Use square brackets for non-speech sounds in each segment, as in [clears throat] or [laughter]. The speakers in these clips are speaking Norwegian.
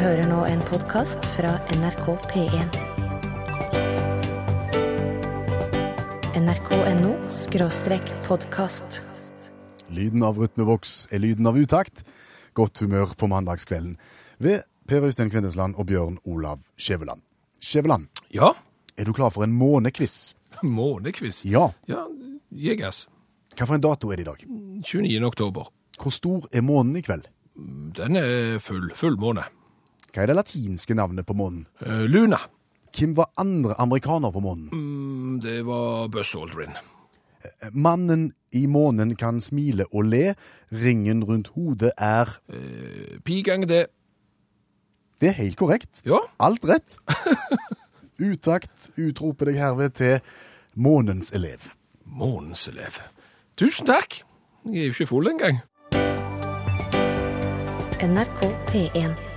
hører nå en podkast fra NRK P1. nrk.no skråstrek podkast. Lyden av rytmevoks er lyden av utakt. Godt humør på mandagskvelden ved Per Øystein Kvindesland og Bjørn Olav Skjæveland. Skjæveland, Ja, er du klar for en månekviss? [laughs] Månekviss? Ja. Ja, jeg gass. Hva for en dato er det i dag? 29. oktober. Hvor stor er månen i kveld? Den er full, fullmåne. Hva er det latinske navnet på månen? Eh, Luna. Hvem var andre amerikaner på månen? Mm, Det var Buzz Aldrin. Mannen i månen kan smile og le. Ringen rundt hodet er Eh, Pi ganger det. Det er helt korrekt. Ja, Alt rett. [laughs] Utakt utroper deg herved til månens elev. månens elev. Tusen takk. Jeg er jo ikke full engang. NRK P1.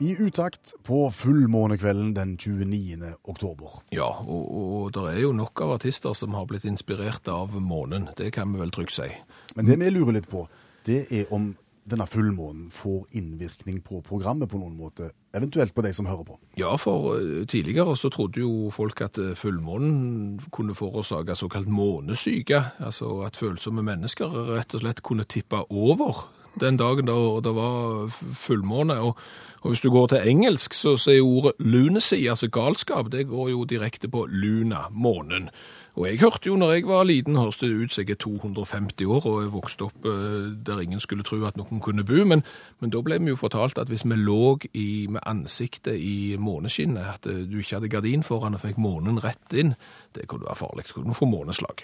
I utakt på fullmånekvelden den 29. oktober. Ja, og, og det er jo nok av artister som har blitt inspirert av månen. Det kan vi vel trygt si. Men det vi lurer litt på, det er om denne fullmånen får innvirkning på programmet på noen måte, eventuelt på de som hører på. Ja, for eh, tidligere så trodde jo folk at eh, fullmånen kunne forårsake såkalt månesyke, altså at følsomme mennesker rett og slett kunne tippe over den dagen da det var fullmåne. Og, og hvis du går til engelsk, så, så er ordet lunacy, altså galskap, det går jo direkte på luna, månen. Og jeg hørte jo når jeg var liten, hørtes det ut som jeg er 250 år og jeg vokste opp eh, der ingen skulle tro at noen kunne bo, men, men da ble vi jo fortalt at hvis vi lå i, med ansiktet i måneskinnet, at eh, du ikke hadde gardin foran og fikk månen rett inn, det kunne være farlig. Du kunne få måneslag.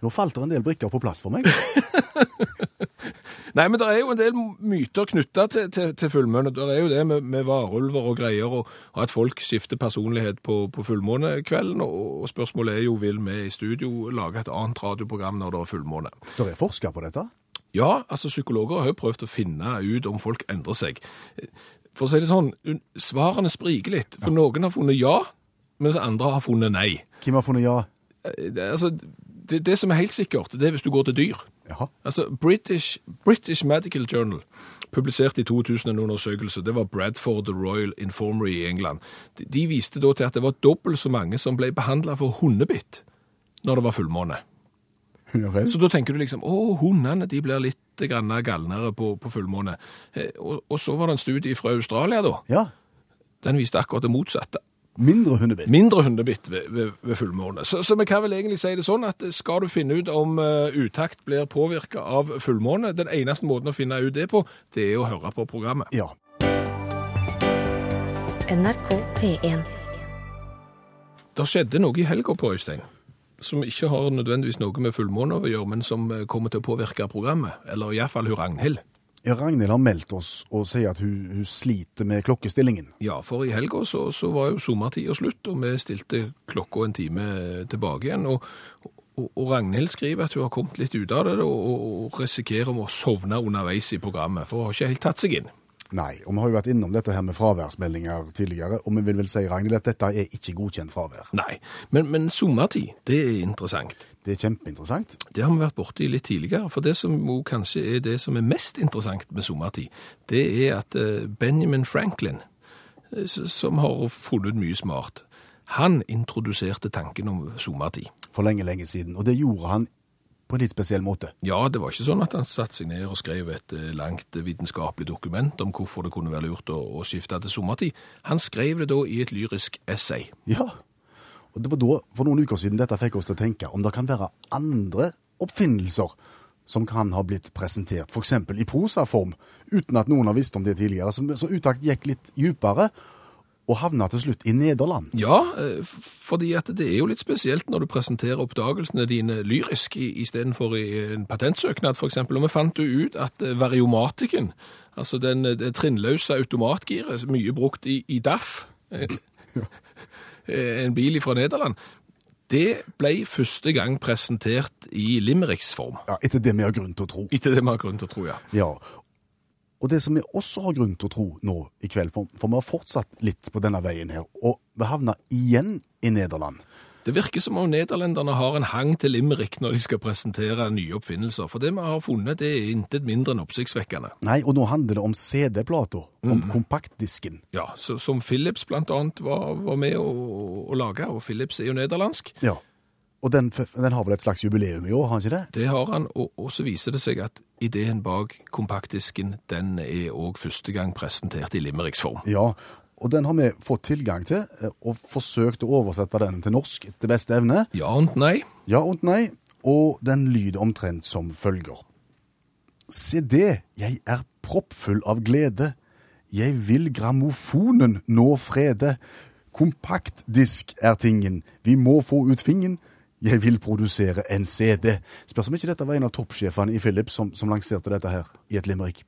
Nå falt det en del brikker på plass for meg. [laughs] Nei, men det er jo en del myter knytta til, til, til fullmåne. Det er jo det med, med varulver og greier, og, og at folk skifter personlighet på, på fullmånekvelden. Og, og spørsmålet er jo vil vi i studio lage et annet radioprogram når det er fullmåne. Det er forsker på dette. Ja, altså psykologer har jo prøvd å finne ut om folk endrer seg. For å si det sånn, svarene spriker litt. For noen har funnet ja, mens andre har funnet nei. Hvem har funnet ja? Eh, altså, det, det som er helt sikkert, det er hvis du går til dyr. Jaha. Altså, British, British Medical Journal publiserte i 2000 en undersøkelse, det var Bradford Royal Informery i England. De, de viste da til at det var dobbelt så mange som ble behandlet for hundebitt når det var fullmåne. Ja. Så da tenker du liksom, å, hundene de blir litt grann galnere på, på fullmåne. Eh, Og, og så var det en studie fra Australia da, Ja. den viste akkurat det motsatte. Mindre hundebitt. Mindre hundebitt ved, ved, ved fullmåne. Så, så vi kan vel egentlig si det sånn at skal du finne ut om eh, utakt blir påvirket av fullmåne, den eneste måten å finne ut det på, det er å høre på programmet. Ja. NRK P1. Det skjedde noe i helga på Øystein, som ikke har nødvendigvis noe med fullmåne å gjøre, men som eh, kommer til å påvirke programmet, eller i hvert fall hun Ragnhild. Ja, Ragnhild har meldt oss og sier at hun, hun sliter med klokkestillingen. Ja, for i helga så, så var jo sommertida slutt, og vi stilte klokka en time tilbake igjen. Og, og, og Ragnhild skriver at hun har kommet litt ut av det, og, og, og risikerer å sovne underveis i programmet, for hun har ikke helt tatt seg inn. Nei, og vi har jo vært innom dette her med fraværsmeldinger tidligere, og vi vil vel si, Ragnhild, at dette er ikke godkjent fravær. Nei, men, men sommertid, det er interessant. Det er kjempeinteressant. Det har vi vært borti litt tidligere, for det som kanskje er det som er mest interessant med sommertid, det er at eh, Benjamin Franklin, eh, som har funnet ut mye smart, han introduserte tanken om sommertid. For lenge, lenge siden. Og det gjorde han på en litt spesiell måte. Ja, det var ikke sånn at han satte seg ned og skrev et eh, langt vitenskapelig dokument om hvorfor det kunne være lurt å, å skifte til sommertid. Han skrev det da i et lyrisk essay. Ja. Og det var da, for noen uker siden, dette fikk oss til å tenke om det kan være andre oppfinnelser som kan ha blitt presentert, eksempel i prosaform, uten at noen har visst om det tidligere. Så, så Utakt gikk litt dypere, og havna til slutt i Nederland. Ja, eh, fordi at det er jo litt spesielt når du presenterer oppdagelsene dine lyrisk i- istedenfor i en patentsøknad, eksempel. Og vi fant jo ut at eh, variomatikken, altså den, eh, det trinnløse automatgiret, mye brukt i, i DAF, [laughs] eh, en bil fra Nederland, det ble første gang presentert i limericksform. Ja, etter det vi har grunn til å tro. Etter det vi har grunn til å tro, ja. Ja. Og det som vi også har grunn til å tro nå i kveld, for vi har fortsatt litt på denne veien her, og vi havner igjen i Nederland. Det virker som om nederlenderne har en hang til limerick når de skal presentere nye oppfinnelser. For det vi har funnet, det er intet mindre enn oppsiktsvekkende. Nei, og nå handler det om CD-plata. Om kompaktdisken. Ja, så, Som Philips blant annet var, var med å, å lage, og Philips er jo nederlandsk. Ja. Og den, den har vel et slags jubileum i år, har han ikke det? Det har han, og, og så viser det seg at ideen bak kompaktdisken, den er òg første gang presentert i limericksform. Ja, og den har vi fått tilgang til, eh, og forsøkt å oversette den til norsk etter beste evne. Ja og nei. Ja og nei, og den lyder omtrent som følger. Se det, jeg er proppfull av glede. Jeg vil grammofonen nå frede. Kompaktdisk er tingen, vi må få ut fingen. Jeg vil produsere en CD. Spørs om ikke dette var en av toppsjefene i Philips som, som lanserte dette her i et limerick.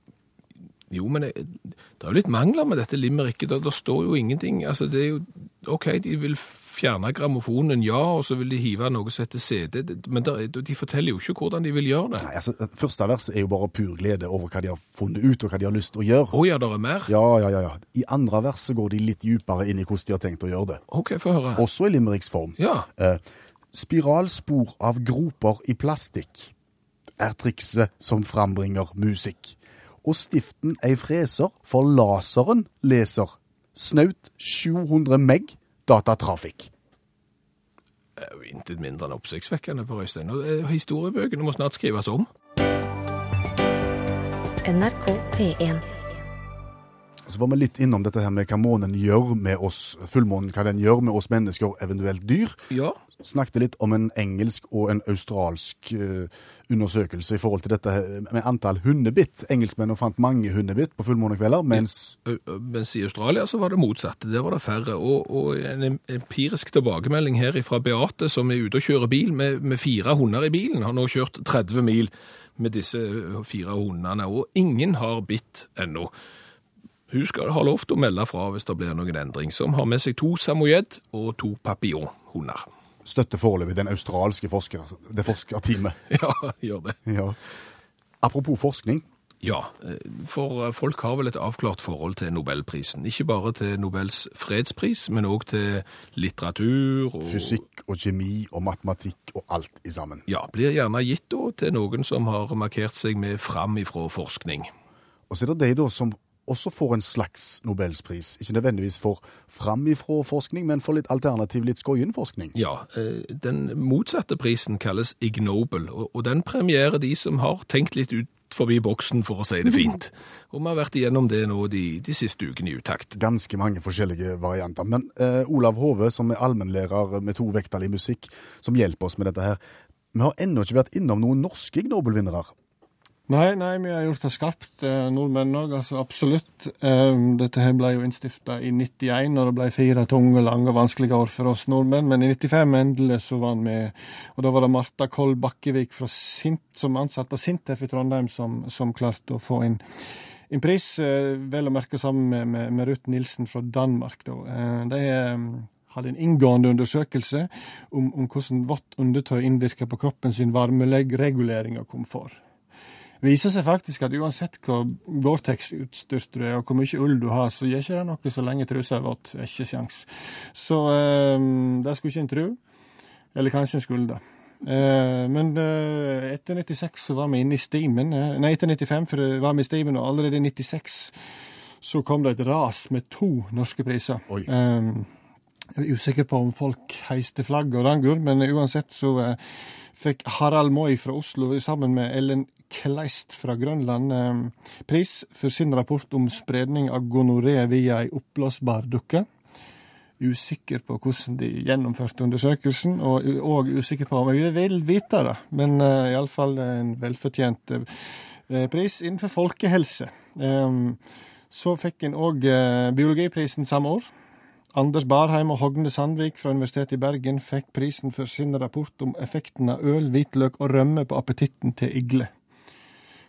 Jo, men det, det er jo litt mangler med dette limericket. Det, det står jo ingenting. Altså, det er jo OK, de vil fjerne grammofonen, ja, og så vil de hive noe som heter CD, men der, de forteller jo ikke hvordan de vil gjøre det. Nei, altså, Første vers er jo bare pur glede over hva de har funnet ut, og hva de har lyst til å gjøre. Å ja, det er mer? Ja, ja, ja, ja. I andre vers så går de litt dypere inn i hvordan de har tenkt å gjøre det. OK, få høre. Også i limericksform. Ja. Eh, spiralspor av groper i plastikk er trikset som frambringer musikk. Og stiften ei freser, for laseren leser snaut 700 meg datatrafikk. Det er jo intet mindre enn oppsiktsvekkende på Røystein. Og eh, historiebøkene må snart skrives om. NRK P1. Så var vi litt innom dette her med hva månen gjør med oss, fullmånen, hva den gjør med oss mennesker, eventuelt dyr. Ja. Snakket litt om en engelsk og en australsk eh, undersøkelse i forhold til dette med antall hundebitt. Engelskmennene fant mange hundebitt på fullmånekvelder, mens Mens i Australia så var det motsatte. Der var det færre. Og, og en empirisk tilbakemelding her fra Beate, som er ute og kjører bil med, med fire hunder i bilen, har nå kjørt 30 mil med disse fire hundene, og ingen har bitt ennå. Hun skal ha lov til å melde fra hvis det blir noen endring, som har med seg to samoyed og to papillonhunder. støtter foreløpig den australske forsker, det forskerteamet. [laughs] Ja, gjør det. Ja. Apropos forskning. Ja, eh, for folk har vel et avklart forhold til Nobelprisen. Ikke bare til Nobels fredspris, men òg til litteratur og Fysikk og kjemi og matematikk og alt i sammen. Ja, blir gjerne gitt da til noen som har markert seg med fram ifra forskning. Og så er det de da som også får en slags Nobelspris. Ikke nødvendigvis for framifrå forskning, men for litt alternativ, litt skoyen forskning. Ja, eh, den motsatte prisen kalles Ig Nobel, og den premierer de som har tenkt litt ut forbi boksen, for å si det fint. [laughs] Og vi har vært igjennom det nå de, de siste ukene i utakt. Ganske mange forskjellige varianter. Men eh, Olav Hove, som er allmennlærer med to vekttall i musikk, som hjelper oss med dette her, vi har ennå ikke vært innom noen norske Nobel-vinnere. Nei, nei, vi har gjort det skarpt, eh, nordmenn òg, altså absolutt. Eh, dette her ble jo innstifta i 91, og det ble fire tunge, lange og vanskelige år for oss nordmenn. Men i 95 endelig så var med. Og da var det Marta Koll Bakkevik fra Sint, som ansatt på Sintef i Trondheim, som, som klarte å få inn en pris, eh, vel å merke sammen med, med, med Ruth Nilsen fra Danmark. Da. Eh, de eh, hadde en inngående undersøkelse om, om hvordan vått undertøy innvirker på kroppen sin varmeregulering og komfort viser seg faktisk at uansett hvor Gore-Tex-utstyrt du er, og hvor mye ull du har, så gjør ikke det noe så lenge trusa er våt. Det Ikke sjans. Så eh, det skulle ikke en tru. Eller kanskje en skulle det. Eh, men eh, etter 96 så var vi inne i stimen. Eh, nei, etter 95 for det var vi i stimen, og allerede i 96 så kom det et ras med to norske priser. Oi. Eh, jeg er usikker på om folk heiste flagget av den grunn, men uansett så eh, fikk Harald Moi fra Oslo sammen med Ellen Kleist fra Grønland eh, pris for sin rapport om spredning av gonoré via ei oppblåsbar dukke. Usikker på hvordan de gjennomførte undersøkelsen, og, og usikker på om jeg vil vite det, men uh, iallfall en velfortjent uh, pris innenfor folkehelse. Um, så fikk en òg uh, biologiprisen samme år. Anders Barheim og Hogne Sandvik fra Universitetet i Bergen fikk prisen for sin rapport om effekten av øl, hvitløk og rømme på appetitten til igle.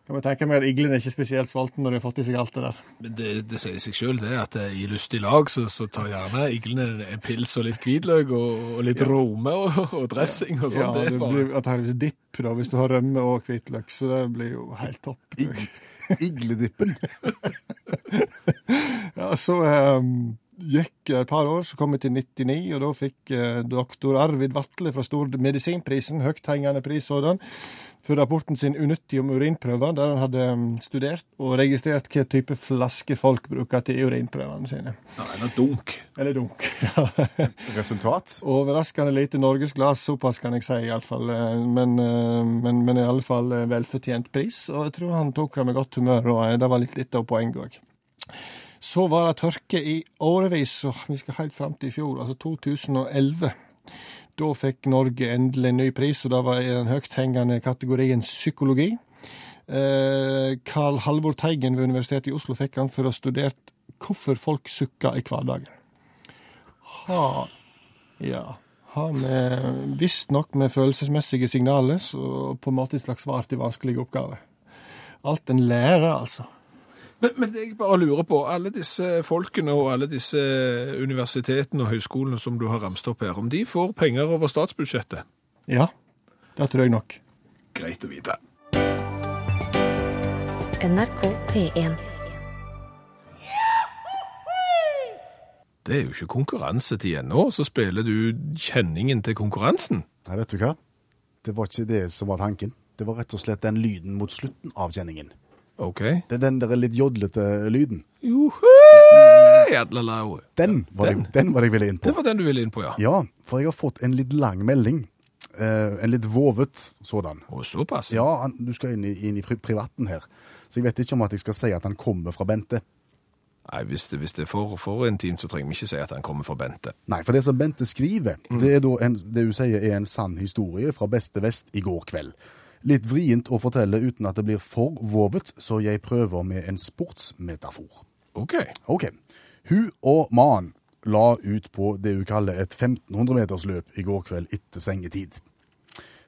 Kan man tenke meg at Iglen er ikke spesielt sulten når de har fått i seg alt det der. Men det, det sier seg sjøl, det, at i lystig lag så, så tar gjerne iglene en, en pils og litt hvitløk og, og litt rome og, og dressing og sånn. Ja, det det bare blir antakeligvis dipp da, hvis du har rømme og hvitløk, så det blir jo helt topp. Ig Igledippen. [laughs] Ja, så um, gikk et par år, så kom jeg til 99, og da fikk eh, doktor Arvid Vatle fra Stormedisinprisen, høythengende pris sådan, for rapporten sin 'Unyttig om urinprøver', der han hadde mm, studert og registrert hva type flaske folk bruker til urinprøvene sine. Ja, eller dunk. Eller dunk. [laughs] ja. Resultat? Overraskende lite norgesglass, såpass kan jeg si iallfall. Men, eh, men, men i alle fall eh, velfortjent pris, og jeg tror han tok det med godt humør, og eh, det var litt litt av poenget òg. Så var det tørke i årevis, og vi skal helt fram til i fjor, altså 2011. Da fikk Norge endelig en ny pris, og det var i den høythengende kategorien psykologi. Eh, Carl Halvor Teigen ved Universitetet i Oslo fikk han for å ha studert hvorfor folk sukker i hverdagen. Ha Ja. Har vi visstnok med følelsesmessige signaler, så på en måte et slags svar til vanskelige oppgaver. Alt en lærer, altså. Men, men det jeg bare lurer på, alle disse folkene og alle disse universitetene og høyskolene som du har ramst opp her, om de får penger over statsbudsjettet? Ja, det tror jeg nok. Greit å vite. NRK P1. Det er jo ikke konkurransetid ennå, så spiller du kjenningen til konkurransen. Nei, vet du hva? Det var ikke det som var tanken. Det var rett og slett den lyden mot slutten av kjenningen. OK. Det er den der litt jodlete lyden. Den var, Den. Det, den var det jeg ville inn på. Det var den du ville inn på, ja. Ja, for jeg har fått en litt lang melding. Eh, en litt vovet sådan. Og såpass. Ja, han, du skal inn i, inn i pri privaten her. Så jeg vet ikke om at jeg skal si at han kommer fra Bente. Nei, hvis det, hvis det er for, for intimt, så trenger vi ikke si at han kommer fra Bente. Nei, for det som Bente skriver, det er en, det hun sier er en sann historie fra beste vest i går kveld. Litt vrient å fortelle uten at det blir for vovet, så jeg prøver med en sportsmetafor. OK. Ok. Hun og mannen la ut på det hun kaller et 1500-metersløp i går kveld etter sengetid.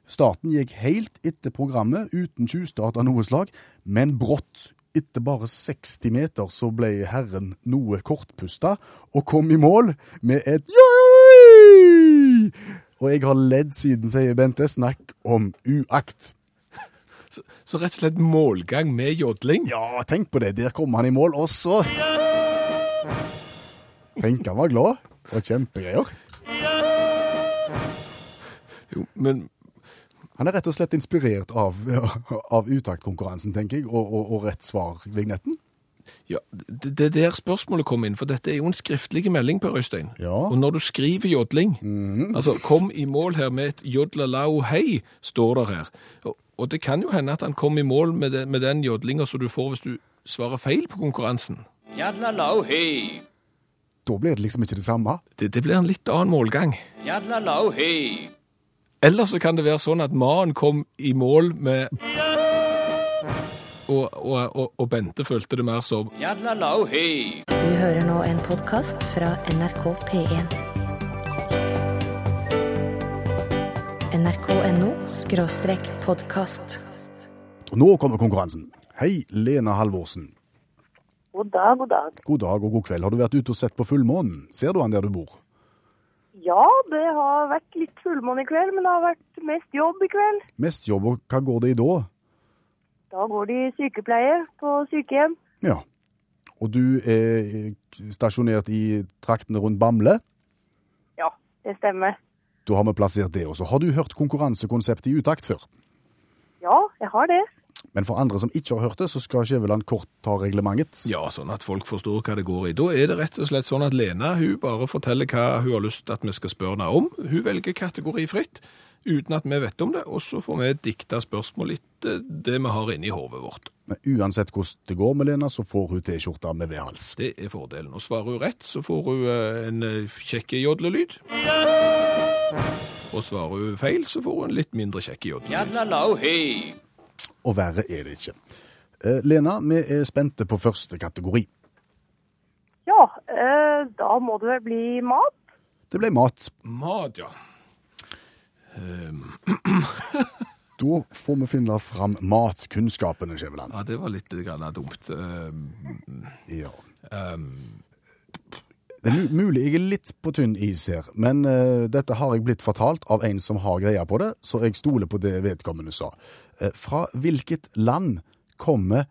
Starten gikk helt etter programmet, uten tjuvstart av noe slag, men brått, etter bare 60 meter, så ble herren noe kortpusta og kom i mål med et joi! Og jeg har ledd siden, sier Bente. Snakk om uakt. Så, så rett og slett målgang med jodling? Ja, tenk på det. Der kom han i mål, også. Tenk han var glad. Det var kjempegreier. Jo, men Han er rett og slett inspirert av, av utaktkonkurransen, tenker jeg, og, og, og rett svar-vignetten. ja, det, er der spørsmålet kom inn, for dette er jo en skriftlig melding, Per Øystein. Ja. Og når du skriver jodling, altså kom i mål her med et jodlalau hei, står det her. Og, og det kan jo hende at han kom i mål med, det, med den jodlinga som du får hvis du svarer feil på konkurransen. Da blir det liksom ikke det samme. Det, det blir en litt annen målgang. yadlalau hey, Eller så kan det være sånn at mannen kom i mål med og, og, og, og Bente følte det mer som. Du hører nå en podkast fra NRK P1. nrk.no podkast. Nå kommer konkurransen. Hei, Lena Halvorsen. God dag, god dag. God dag og god kveld. Har du vært ute og sett på fullmånen? Ser du han der du bor? Ja, det har vært litt fullmåne i kveld, men det har vært mest jobb i kveld. Mest jobb, og hva går det i da? Da går det i sykepleier på sykehjem. Ja. Og du er stasjonert i traktene rundt Bamble? Ja, det stemmer. Da har vi plassert det også. Har du hørt konkurransekonseptet i utakt før? Ja, jeg har det. Men for andre som ikke har hørt det, så skal Skjæveland kort ta reglementet. Ja, sånn at folk forstår hva det går i. Da er det rett og slett sånn at Lena hun bare forteller hva hun har lyst til at vi skal spørre henne om. Hun velger kategori fritt, uten at vi vet om det, og så får vi dikta spørsmål etter det vi har inni hodet vårt. Men uansett hvordan det går med Lena, så får hun T-skjorta med V-hals. Det er fordelen. Og svarer hun rett, så får hun eh, en eh, kjekk jodlelyd. Og svarer hun feil, så får hun en litt mindre kjekk. Yadlalau Og verre er det ikke. Eh, Lena, vi er spente på første kategori. Ja, eh, da må det vel bli mat. Det ble mat. Mat, ja. Ehm, [clears throat] Da får vi finne fram matkunnskapene, Skjæveland. ja, det var litt grann dumt. Ehm, Ja. ehm, Det er mu- mulig jeg er litt på tynn is her, men uh, dette har jeg blitt fortalt av en som har greia på det, så jeg stoler på det vedkommende sa. Uh, fra hvilket land kommer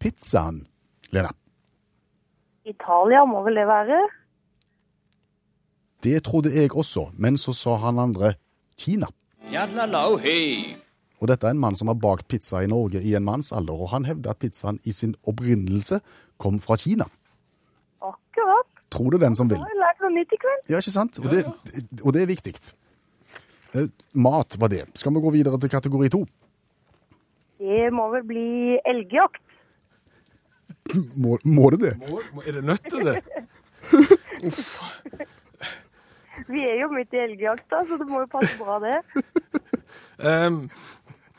pizzaen, Lena? Italia må vel det være? Det trodde jeg også, men så sa han andre Kina. Og dette er en mann som har bakt pizza i Norge i en manns alder, og han hevder at pizzaen i sin opprinnelse kom fra Kina. Akkurat. Tro det den som vil. Jeg har lært noe nytt i kveld. Ja, ikke sant? Og det, og det er viktig. Eh, Mat var det. Skal vi gå videre til kategori to? Det må vel bli elgjakt. [clears throat] Må, må det det? Må, er det nødt til det? [laughs] Vi er jo midt i elgjakta, så det må jo passe bra, det. [laughs] Um,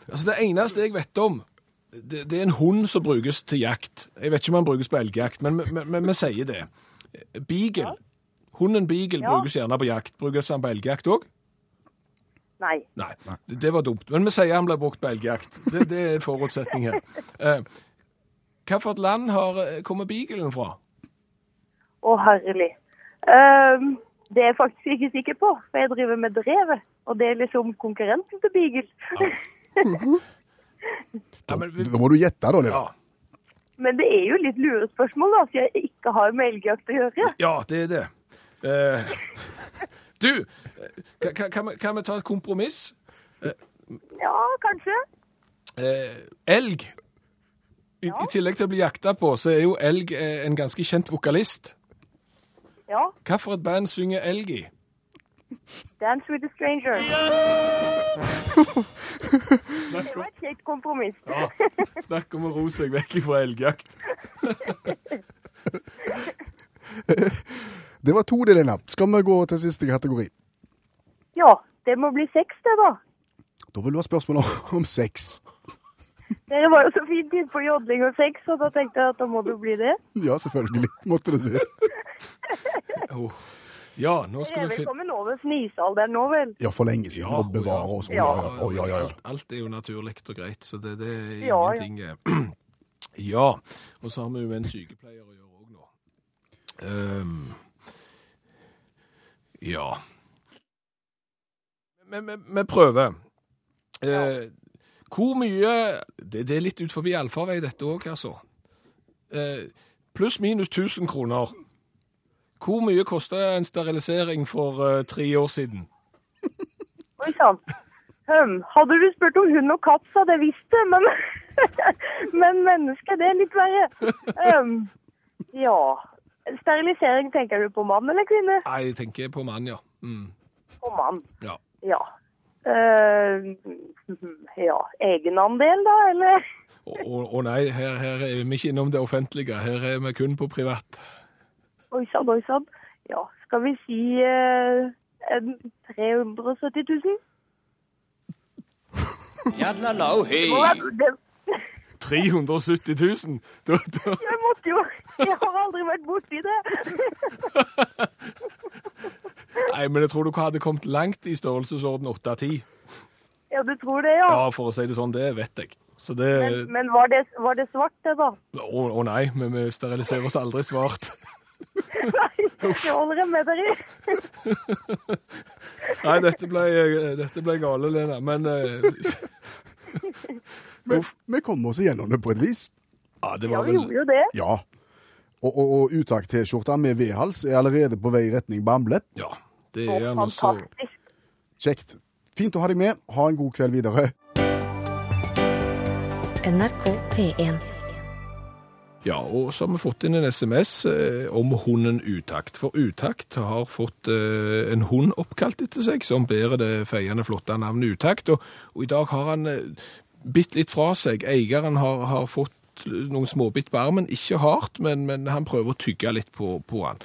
altså Det eneste jeg vet om, det, det er en hund som brukes til jakt. Jeg vet ikke om han brukes på elgjakt, men vi sier det. Beagle. Hunden beagle Ja. brukes gjerne på jakt. Brukes han på elgjakt òg? Nei. Nei, det, det var dumt. Men vi sier han ble brukt på elgjakt. Det, det er en forutsetning her. [laughs] Eh, Hvilket land har, eh, kommer beaglen fra? Å, herlig. Um, det er jeg faktisk ikke sikker på, for jeg driver med drevet. Og det er liksom konkurrenten til Beagle. Ja, [laughs] [laughs] men, vi- Da må du gjette, da. Lena. ja, Men det er jo litt lurespørsmål, da, siden jeg ikke har med elgjakt å gjøre. ja, det er det. Eh, du, eh, kan, kan, vi, kan vi ta et kompromiss? Ja, kanskje. Eh, elg. I, I tillegg til å bli jakta på, så er jo elg eh, en ganske kjent vokalist. Ja. Hvilket band synger elg i? Dance with a stranger. [laughs] Det var et kjekt kompromiss. Ja, Snakk om å ro seg vekk fra elgjakt. [laughs] Det var to, det, Lena. Skal vi gå til siste kategori? Ja, det må bli seks, det, da. Da vil du ha spørsmål om, sex. Dere var jo så fint inne på jodling og sex, og da tenkte jeg at da må det bli det. Ja, selvfølgelig måtte det det. Oh. Ja, nå skal er vi vel finne kommet over fnisalderen nå, vel? Ja, for lenge siden. Ja, Og bevare oss. Ja, ja, ja, ja, ja. Alt, alt er jo naturlig og greit, så det, det er Ja, ja. ingenting eh, [clears throat] Ja. Og så har vi jo en sykepleier å gjøre òg nå. Um, ja. Vi, vi, vi prøver. Eh, hvor mye det, det er litt ut forbi allfarvei, dette òg, altså. Eh, Pluss minus 1000 kroner. Hvor mye kosta en sterilisering for eh, tre år siden? Oi sann. Hm, hadde du spurt om hund og katt, så hadde jeg visst det, men, [laughs] men menneske, det er litt verre. Hm, ja. Sterilisering, tenker du på mann eller kvinne? Nei, jeg tenker på mann, ja. Mm. På mann. ja. Ja. Eh, ja. Egenandel, da, eller? Å å- å nei, her, her er vi ikke innom det offentlige. Her er vi kun på privat. Oi sann, oi sann. Ja, skal vi si eh, en 370 000? Yadlalau-hey. Må være- Det, 370 000! Da, da, jeg måtte jo Jeg har aldri vært borti det. [laughs] nei, men jeg tror du hadde kommet langt i størrelsesorden 8 av 10. Ja, du tror det, ja. Ja, for å si det sånn, det vet jeg. Så det Men, men var, det, var det svart, det, da? Å å nei, men vi steriliserer oss aldri svart. Nei, det holder jeg med dere i. [laughs] Nei, dette ble, dette ble gale, Lena. Men eh, [laughs] Men vi kom oss igjennom det på et vis. ja, det Ja, vi vel gjorde jo det. Ja. Og, og, og uttak-T-skjorta med V-hals er allerede på vei i retning Bamble. Ja, det er han også. fantastisk. Kjekt. Fint å ha deg med. Ha en god kveld videre. NRK P1. Ja, og så har vi fått inn en SMS eh, om hunden Utakt. For Utakt har fått eh, en hund oppkalt etter seg, som bærer det feiende flotte navnet Utakt. Og, og i dag har han eh, bitt litt fra seg. Eieren har, har fått noen småbitt på armen, ikke hardt, men, men han prøver å tygge litt på, på han.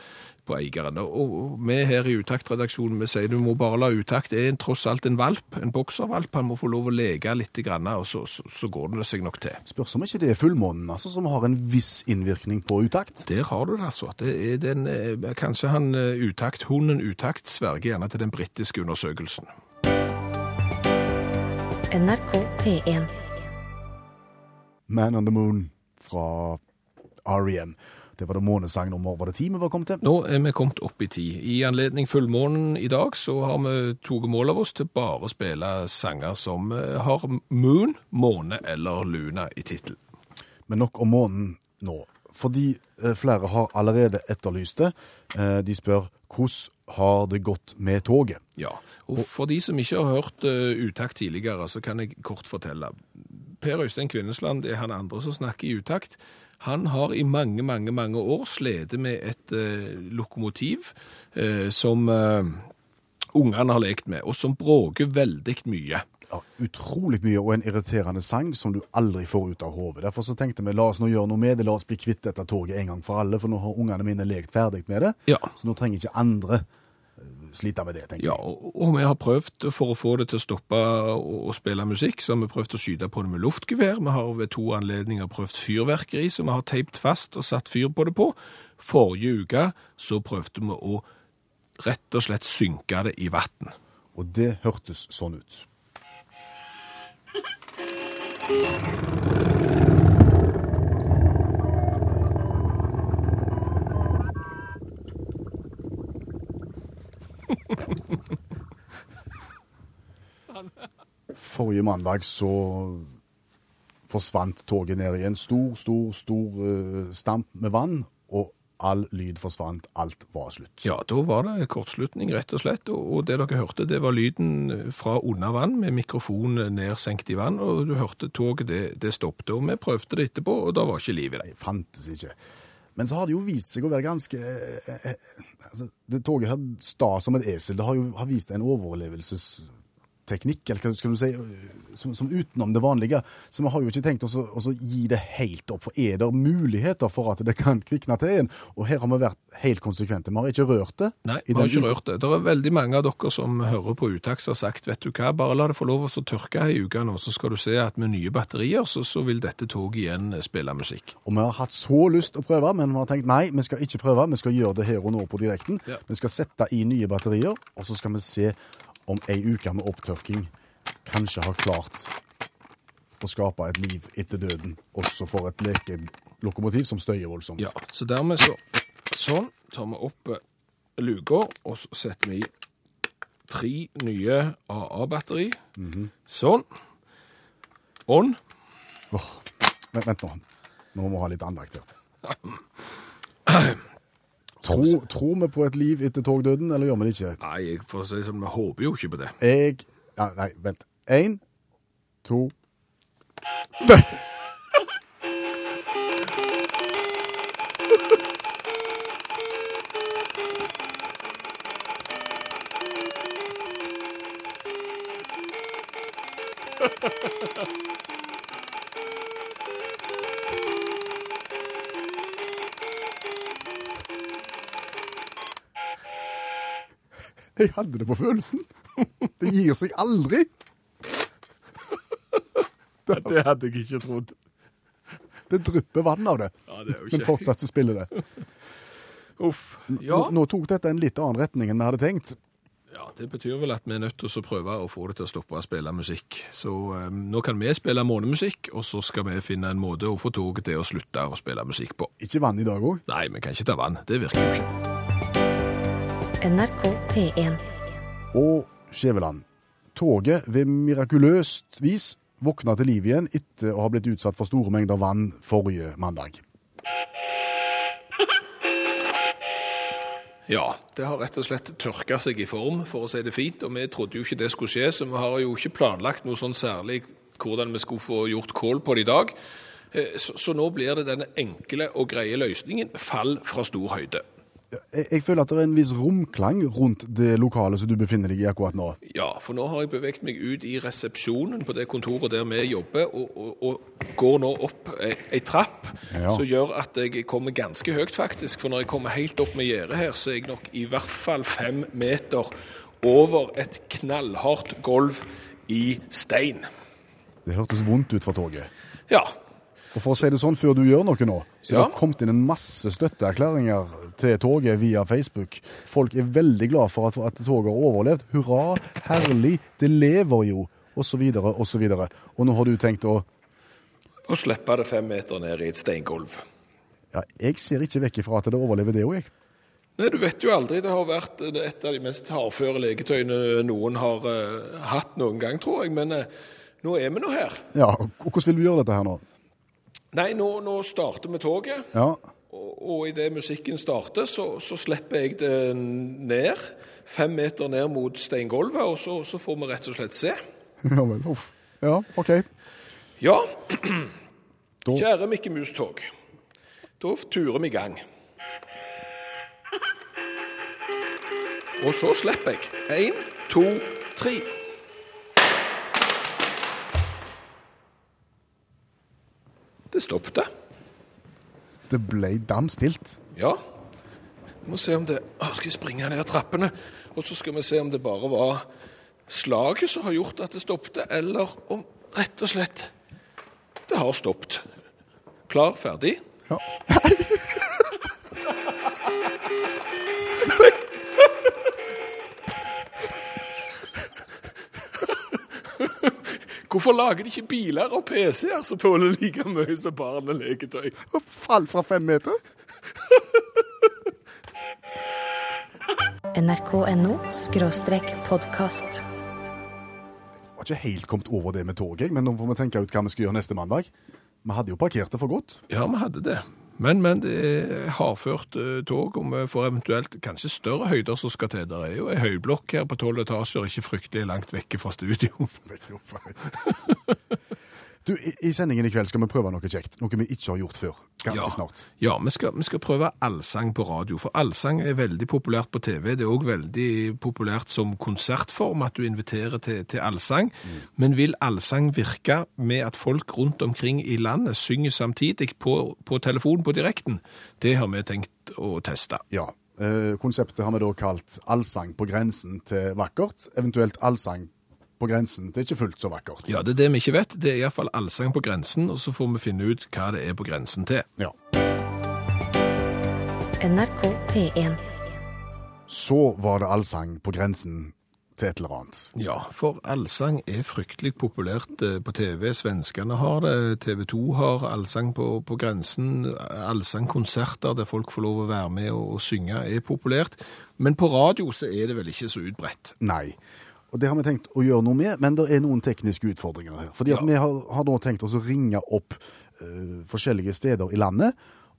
På eieren. Og, vi her i Utakt-redaksjonen vi sier du må bare la Utakt er en- tross alt en valp, en bokservalp. Han må få lov å leke litt, grann, og så, så, så går det seg nok til. Spørs om ikke det er fullmånen altså, som har en viss innvirkning på utakt. Der har du det, altså. Det er den, eh, kanskje han eh, utakt, hunden utakt sverger gjerne til den britiske undersøkelsen. NRK P1. Man on the Moon fra R.E.M. Det var det månesang nummer var det ti vi var kommet til. Nå er vi kommet opp i tid. I anledning fullmånen i dag så har vi tatt mål av oss til bare å spille sanger som eh, har moon, måne eller luna i tittelen. Men nok om månen nå. Fordi Eh, Flere har allerede etterlyst det. Eh, De spør hvordan har det gått med toget? Ja, og for de som ikke har hørt utakt tidligere, så kan jeg kort fortelle. Per Øystein Kvinnesland er han andre som snakker i utakt. Han har i mange, mange, mange år slitt med et eh, lokomotiv eh, som eh, ungene har lekt med, og som bråker veldig mye. Ja, utrolig mye, og en irriterende sang som du aldri får ut av hodet. Derfor så tenkte vi la oss nå gjøre noe med det, la oss bli kvitt dette toget en gang for alle, for nå har ungene mine lekt ferdig med det, Ja. så nå trenger ikke andre eh, slite med det, tenker Ja, jeg. og, og vi har prøvd for å få det til å stoppe å, å spille musikk, så har vi prøvd å skyte på det med luftgevær. Vi har ved to anledninger prøvd fyrverkeri, som vi har teipt fast og satt fyr på det på. Forrige uke så prøvde vi å rett og slett synke det i vann. Og det hørtes sånn ut. Forrige mandag så forsvant toget ned i en stor, stor, stor eh, stamp med vann, og all lyd forsvant. Alt var slutt. Ja, da var det kortslutning, rett og slett. Og det dere hørte, det var lyden fra under vann, med mikrofon nedsenkt i vann, og du hørte toget, det, det stoppet. Og vi prøvde det etterpå, og da var ikke liv i det. Det fantes ikke. Men så har det jo vist seg å være ganske eh, eh, altså, Det toget her sta som et esel. Det har jo har vist en overlevelsesteknikk, eller hva skal du si, som, som utenom det vanlige. Så vi har jo ikke tenkt oss å, gi det helt opp. For er det muligheter for at det kan kvikne til igjen? Og her har vi vært helt konsekvente. Vi har ikke rørt det. Nei, vi har ikke rørt det. Det er veldig mange av dere som hører på Utakt som har sagt, vet du hva, bare la det få lov å tørke ei uke nå, så skal du se at med nye batterier, så, så vil dette toget igjen spille musikk. Og vi har hatt så lyst å prøve, men vi har tenkt nei, vi skal ikke prøve. Vi skal gjøre det her og nå på direkten. Ja. Vi skal sette i nye batterier, og så skal vi se om ei uke med opptørking kanskje har klart å skape et liv etter døden, også for et lekelokomotiv som støyer voldsomt. Ja, så dermed så, sånn, tar vi opp eh, luka, og så setter vi i tre nye AA-batteri. Sånn. On. Åh, vent, vent nå. Nå må vi ha litt andakt her. [clears throat] [clears throat] Tro, tror vi på et liv etter togdøden, eller gjør vi det ikke? Nei, jeg får si som, vi håper jo ikke på det. Jeg ja, Nei, vent. Én, to [laughs] Jeg hadde det på følelsen. [laughs] Det gir seg aldri. [laughs] Det hadde jeg ikke trodd. Det drypper vann av det. Ja, det er jo Men fortsatt så spiller det. [laughs] Uff. Ja. Nå, nå tok dette en litt annen retning enn vi hadde tenkt. ja, det betyr vel at vi er nødt til å prøve å få det til å stoppe å spille musikk. Så um, nå kan vi spille månemusikk, og så skal vi finne en måte å få toget til å slutte å spille musikk på. Ikke vann i dag òg. Nei, vi kan ikke ta vann. Det virker jo ikke. NRK P1. Og Skjæveland. Toget ved mirakuløst vis våkna til liv igjen etter å ha blitt utsatt for store mengder vann forrige mandag. Ja, det har rett og slett tørka seg i form, for å si det fint, og vi trodde jo ikke det skulle skje, så vi har jo ikke planlagt noe sånn særlig hvordan vi skulle få gjort kål på det i dag. Eh, Så, så nå blir det denne enkle og greie løsningen, fall fra stor høyde. Jeg, føler at det er en viss romklang rundt det lokalet som du befinner deg i akkurat nå. Ja, for nå har jeg beveget meg ut i resepsjonen på det kontoret der vi jobber, og, og, og går nå opp ei, ei trapp, Ja. som gjør at jeg kommer ganske høyt faktisk, for når jeg kommer helt opp med gjerdet her, så er jeg nok i hvert fall fem meter over et knallhardt gulv i stein. Det hørtes vondt ut for toget. Ja, Og for å si det sånn, før du gjør noe nå, så Ja. det har kommet inn en masse støtteerklæringer til toget via Facebook. Folk er veldig glad for at, at toget har overlevd. Hurra, herlig, det lever jo, så videre, og. Og nå har du tenkt å Å slippe det fem meter ned i et steingulv. Ja, jeg ser ikke vekk ifra at det overlever det òg, jeg. Nei, du vet jo aldri. Det har vært et av de mest hardføre leketøyene noen har uh, hatt noen gang, tror jeg. Men uh, nå er vi nå her. Ja, og hvordan vil du gjøre dette her nå? Nei, nå, nå starter vi toget. Ja, Og, og idet musikken starter, så, så slipper jeg det ned. Fem meter ned mot steingulvet, og så, så får vi rett og slett se. [laughs] Ja vel. Uff. Ja, OK. Ja, kjære Mikke Mus-tog. Da turer vi i gang. Og så slipper jeg. Én, to, tre. Det stoppet. det ble dam stilt. Ja. Vi må se om det Å, Skal jeg springe ned trappene? Og så skal vi se om det bare var slaget som har gjort at det stoppet, eller om rett og slett det har stoppet. Klar, ferdig? Ja. [laughs] Hvorfor lager de ikke biler og PC-er som tåler like mye som barn og leketøy? Og Fall fra fem meter. nrk.no skråstrek podkast. har ikke helt kommet over det med toget, men nå får vi tenke ut hva vi skal gjøre neste mandag. Vi hadde jo parkert det for godt. Ja, vi hadde det. Men, men det er hardført eh, tog, og vi får eventuelt kanskje større høyder som skal til. Det er jo ei høyblokk her på tolv etasjer, ikke fryktelig langt vekke fra studio. Du, i, sendingen i kveld skal vi prøve noe kjekt. Noe vi ikke har gjort før. Ganske Ja. snart. Ja, vi skal, vi skal prøve allsang på radio, for allsang er veldig populært på TV. Det er òg veldig populært som konsertform at du inviterer til, til allsang. Men vil allsang virke med at folk rundt omkring i landet synger samtidig på, på telefon på direkten? Det har vi tenkt å teste. Ja. Eh, konseptet har vi da kalt allsang på grensen til vakkert, eventuelt allsang på grensen Det er ikke fullt så vakkert. Ja, det er det vi ikke vet. Det er iallfall allsang på grensen, og så får vi finne ut hva det er på grensen til. Ja. NRK P1. Så var det allsang på grensen til et eller annet. Ja, for allsang er fryktelig populært eh, på TV. Svenskene har det, TV 2 har allsang på, på grensen. Allsangkonserter der folk får lov å være med og, og synge er populært. Men på radio så er det vel ikke så utbredt. Nei. Og det har vi tenkt å gjøre noe med, men det er noen tekniske utfordringer her. Fordi Ja. vi har, har tenkt oss å ringe opp uh, forskjellige steder i landet,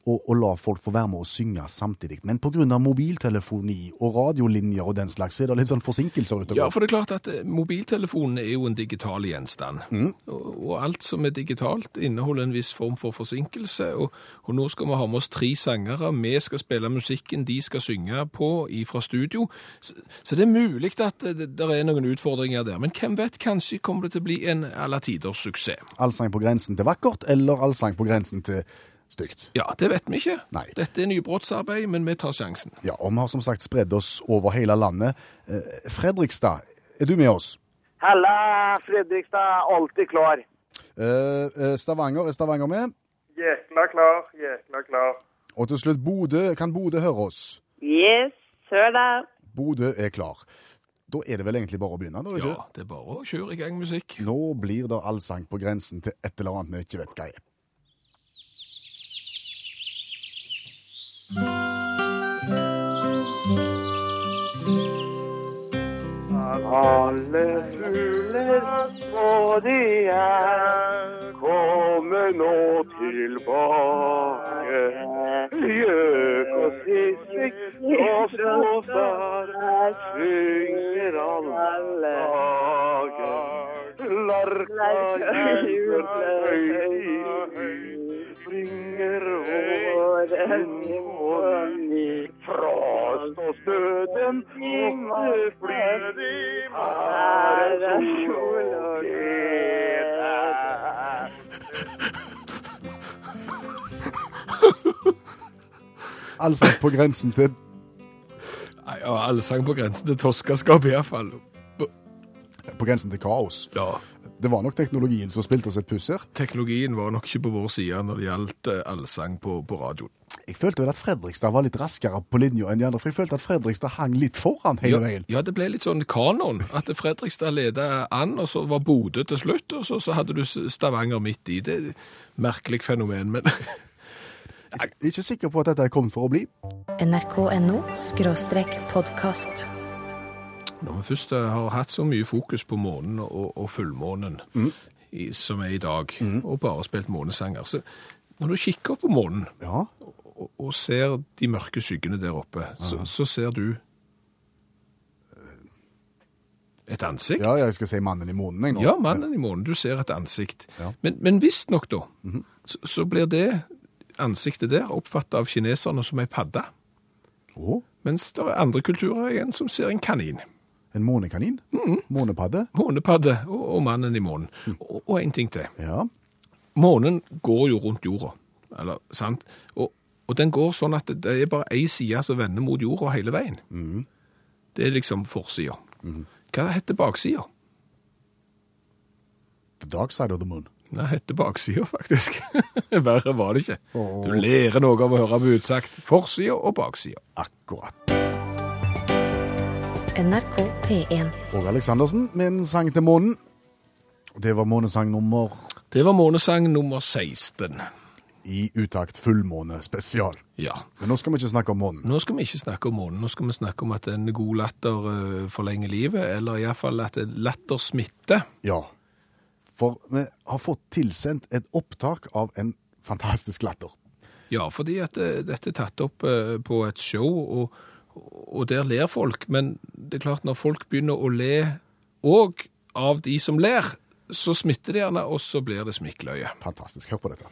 og, og la folk få være med å synge samtidig. Men pga. mobiltelefoni og radiolinjer og den slags, så er det litt sånn forsinkelser ute Ja, for det er klart at eh, mobiltelefonen er jo en digital gjenstand. Og, og alt som er digitalt inneholder en viss form for forsinkelse. Og, og nå skal vi ha med oss tre sangere. Vi skal spille musikken de skal synge på fra studio. Så, så det er mulig at det, det er noen utfordringer der. Men hvem vet, kanskje kommer det til å bli en alle tiders suksess. Allsang på grensen til vakkert, eller allsang på grensen til stygt. Ja, det vet vi ikke. Nei. Dette er nybrottsarbeid, men vi tar sjansen. Ja, og vi har som sagt spredd oss over hele landet. Eh, Fredrikstad, er du med oss? Halla, Fredrikstad. Alltid klar. Eh, eh, Stavanger, er Stavanger med? Jækla klar, jækla klar. Og til slutt Bodø. Kan Bodø høre oss? Yes, hør deg. Bodø er klar. Da er det vel egentlig bare å begynne? da, ikke? Ja, det er bare å kjøre i gang musikk. Nå blir det allsang på grensen til et eller annet vi ikke vet hva er. Alle fugler på de er, kommer nå tilbake. Gjøk og sisik og småsar synger alle dager. Larka gyver høy, springer åren i frost og støten måtte fly. Her er sol og glede. Allsang på grensen til Nei, ja, allsang på grensen til toskaskap iallfall. på grensen til kaos. Ja, Det var nok teknologien som spilte oss et puss her. teknologien var nok ikke på vår side når det gjaldt eh, allsang på, på radioen. Jeg følte vel at Fredrikstad var litt raskere på linja enn de andre, for jeg følte at Fredrikstad hang litt foran hele Ja, veien. ja, det ble litt sånn kanon. At Fredrikstad leda an, og så var Bodø til slutt, og så, så hadde du Stavanger midt i. Det er et merkelig fenomen, men Jeg er ikke sikker på at dette er kommet for å bli. nrk.no podkast. Når vi først eh, har hatt så mye fokus på månen og, og fullmånen, i, som er i dag, og bare spilt månesanger, så når du kikker på månen, Ja, og, og ser de mørke skyggene der oppe, så, så ser du et ansikt. Ja, jeg skal si mannen i månen, jeg nå. Ja, mannen i månen. Du ser et ansikt. Ja. Men, men visstnok, da, så, så blir det ansiktet der oppfatta av kineserne som ei padde. Oh. Mens det er andre kulturer igjen som ser en kanin. En månekanin? Månepadde? Månepadde og, og mannen i månen. Og, og en ting til. Ja. Månen går jo rundt jorda, eller sant? Og, og den går sånn at det, er bare ei side som vender mot jorda hele veien. Det er liksom forsida. Hva heter baksida? The dark side of the moon. Det heter baksida, faktisk. [laughs] Verre var det ikke. Oh. Du lærer noe av å høre på utsagt. Forsida og baksida. Akkurat. NRK P1. Og Aleksandersen med en sang til månen. Det var månesang nummer Det var månesang nummer 16. i utakt fullmåne spesial. Ja. Men nå skal vi ikke snakke om månen. Nå skal vi ikke snakke om månen. Nå skal vi snakke om at en god latter eh, forlenger livet, eller iallfall at latter smitter. Ja. For vi har fått tilsendt et opptak av en fantastisk latter. Ja, fordi at eh, dette er tatt opp eh, på et show, og, og der ler folk. Men det er klart, når folk begynner å le òg av de som ler, så smitter det gjerne, og så blir det smikkløye. Fantastisk. Hør på dette.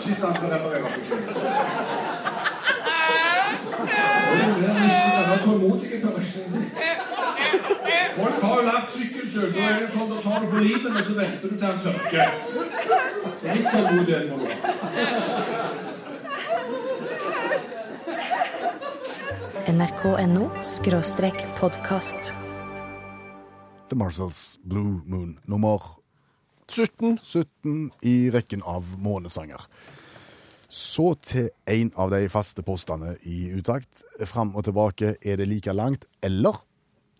ikke i stand til å reparere seg selv. Folk har jo lagt sykkel. Da er det sånn, da tar du på livet, og så venter du til han tørker. Så litt tålmodighet må du ha. nrk.no skråstrek podkast. The Marshalls Blue Moon nummer 17. 17 i rekken av månesanger. Så til en av de faste postene i utakt. Fram og tilbake, er det like langt, eller?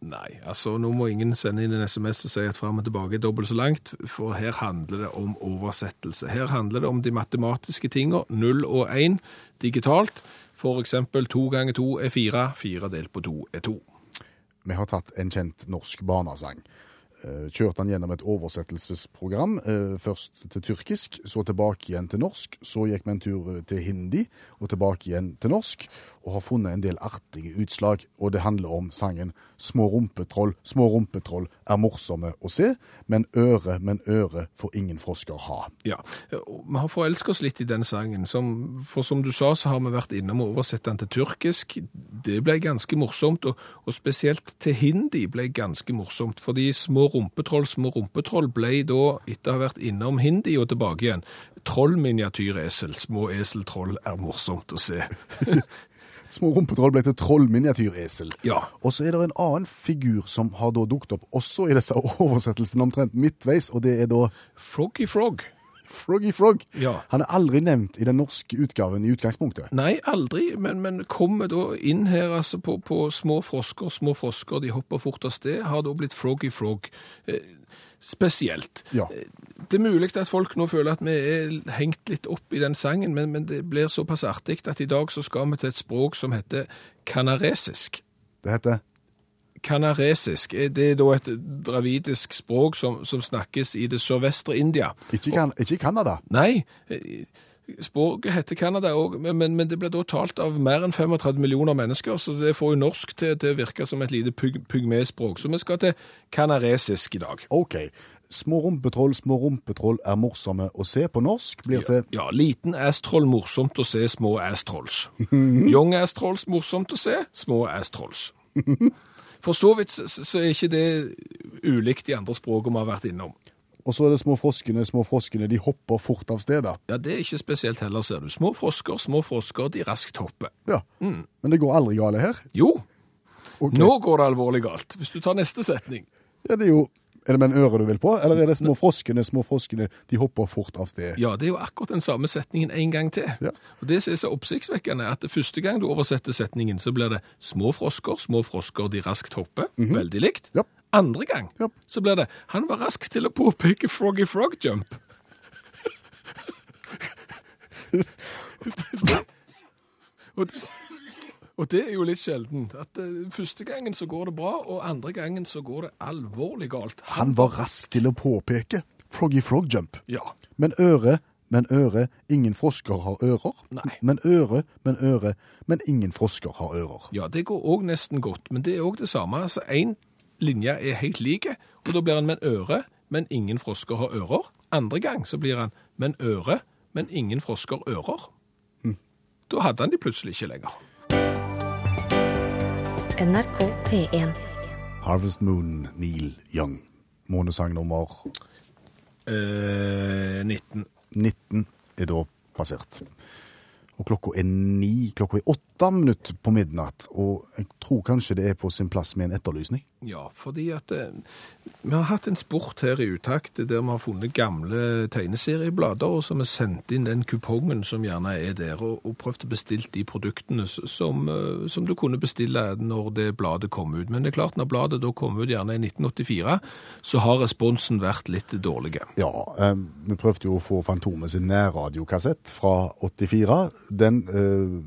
Nei, altså nå må ingen sende inn en sms og si at fram og tilbake er dobbelt så langt, for her handler det om oversettelse. Her handler det om de matematiske tingene, null og én, digitalt. For eksempel to ganger to er 4, 4 delt på to er to. Vi har tatt en kjent norsk barnesang. Kjørte han gjennom et oversettelsesprogram. eh, Først til tyrkisk, så tilbake igjen til norsk. Så gikk vi en tur til hindi, og tilbake igjen til norsk. Og har funnet en del artige utslag. Og det handler om sangen 'Små rumpetroll, små rumpetroll er morsomme å se', men øre, men øre får ingen frosker ha. Ja, vi har forelsket oss litt i den sangen, som, for som du sa så har vi vært innom å oversette den til tyrkisk. Det ble ganske morsomt, og, og spesielt til hindi ble ganske morsomt, fordi små rumpetroll, små rumpetroll ble da, etter å ha vært innom hindi og tilbake igjen, trollminiatyresel, små eseltroll er morsomt å se. [laughs] Små rumpetroll ble til trollminiatyresel. Ja. Og så er det en annen figur som har da dukket opp også i disse [laughs] oversettelsene omtrent midtveis, og det er da Froggy Frog. Froggy Frog. Ja. Han er aldri nevnt i den norske utgaven i utgangspunktet. Nei, aldri, men, men kommer da inn her altså på, på små frosker. Små frosker, de hopper fort av sted, har da blitt Froggy Frog. Eh, spesielt. Ja. Det er mulig at folk nå føler at vi er hengt litt opp i den sangen, men, men det blir såpass artig at i dag så skal vi til et språk som heter kanaresisk. Det heter Kanaresisk, eh, det er da et dravidisk språk som, som snakkes i det sørvestre India. ikke, i Canada. Nei, språket heter Canada òg, men, men, det ble da talt av mer enn 35 millioner mennesker, så det får jo norsk til, til å virke som et lite pygmespråk. Så vi skal til kanaresisk i dag. OK. Små rumpetroll, små rumpetroll er morsomme å se på norsk. Blir til Ja, liten ass-troll morsomt å se små ass-trolls. [laughs] Young ass-trolls morsomt å se små ass-trolls. [laughs] For så vidt så, så er ikke det ulikt de andre språkene vi har vært innom. Og så er det små froskene, små froskene, de hopper fort av stedet. Ja, det er ikke spesielt heller, ser du. Små frosker, små frosker, de raskt hopper. Ja. Men det går aldri gale her. Jo, Okay. nå går det alvorlig galt. Hvis du tar neste setning. Ja, det er jo Er det med en øre du vil på, eller er det små froskene, små froskene, de hopper fort av sted? Ja, det er jo akkurat den samme setningen en gang til. Ja. Og Det som er så oppsiktsvekkende, at det første gang du oversetter setningen, så blir det små frosker, små frosker, de raskt hopper. Veldig likt. Ja. Andre gang Ja. så blir det han var rask til å påpeke froggy frog jump. Og, og det er jo litt sjelden. At uh, Første gangen så går det bra, og andre gangen så går det alvorlig galt. Han var rask til å påpeke Froggy Frog Jump. Ja. Men øre, men øre, ingen frosker har ører. Nei. Men øre, men øre, men ingen frosker har ører. Ja, det går òg nesten godt, men det er òg det samme. Altså, Én linje er helt like, og da blir han med en øre, men ingen frosker har ører. Andre gang så blir han med en øre, men ingen frosker ører. Da hadde han de plutselig ikke lenger. NRK P1. Harvest Moon, Neil Young. Månesang nummer Eh, 19. 19 er da passert. Og klokka er ni, klokka er åtte minutter på midnatt, og jeg tror kanskje det er på sin plass med en etterlysning. Ja, fordi at eh, vi har hatt en sport her i utakt der vi har funnet gamle tegneserieblader, og så har vi sendt inn den kupongen som gjerne er der, og, og prøvd å bestille de produktene som, eh, som du kunne bestille når det bladet kom ut. Men det er klart, når bladet da kom ut gjerne i 1984, så har responsen vært litt dårlig. Ja, eh, vi prøvde jo å få Fantomet sin nærradiokassett fra 84. Den eh,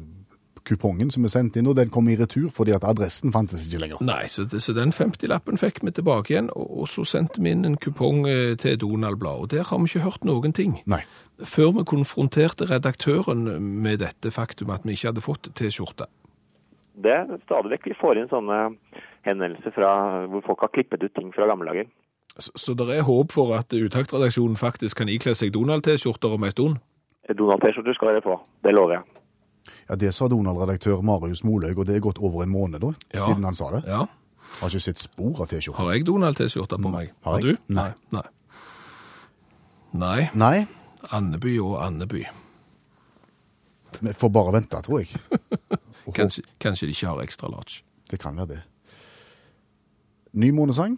kupongen som vi sendte inn, og den kom i retur fordi at adressen fantes ikke lenger. Nei, så, det, så den 50-lappen fikk vi tilbake igjen, og, og så sendte vi inn en kupong eh, til Donald-blad, og der har vi ikke hørt noen ting. Nei. Før vi konfronterte redaktøren med dette faktum at vi ikke hadde fått T-skjorte. Det er stadig vekk vi får inn sånne henvendelser fra hvor folk har klippet ut ting fra gamle dager. Så, så det er håp for at Utaktredaksjonen faktisk kan ikle seg Donald-T-skjorter om en stund? Donald-T-skjorter skal dere få, det lover jeg. Ja, Det sa Donald-redaktør Marius Molaug, og det er gått over en måned da, Ja. siden han sa det. Ja. Har ikke sett spor av T-skjorte. Har jeg Donald-T-skjorte på meg? Har Har du? Nei. Nei. Nei. Nei, Andeby og Andeby. vi får bare vente, tror jeg. [laughs] Kanskje, kanskje de ikke har ekstra large. Det kan være det. Ny månesang.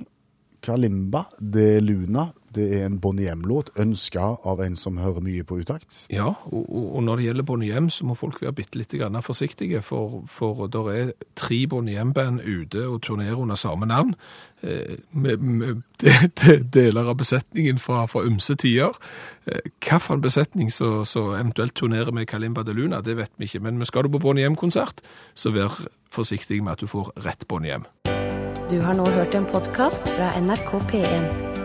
Kalimba de Luna. Det er en Bonnie M-låt, ønska av en som hører mye på utakt. Ja, og, og, når det gjelder Bonnie M, så må folk være bitte litt grann forsiktige, for, for der er tre Bonnie M-band ute og turnerer under samme navn, eh, med, med [laughs] de, de, deler av besetningen fra, fra ymse tider. Eh, Hvilken besetning som som eventuelt turnerer med Kalimba de Luna, det vet vi ikke, men skal du på Bonnie M-konsert, så vær forsiktig med at du får rett Bonnie M. Du har nå hørt en podkast fra NRK P1.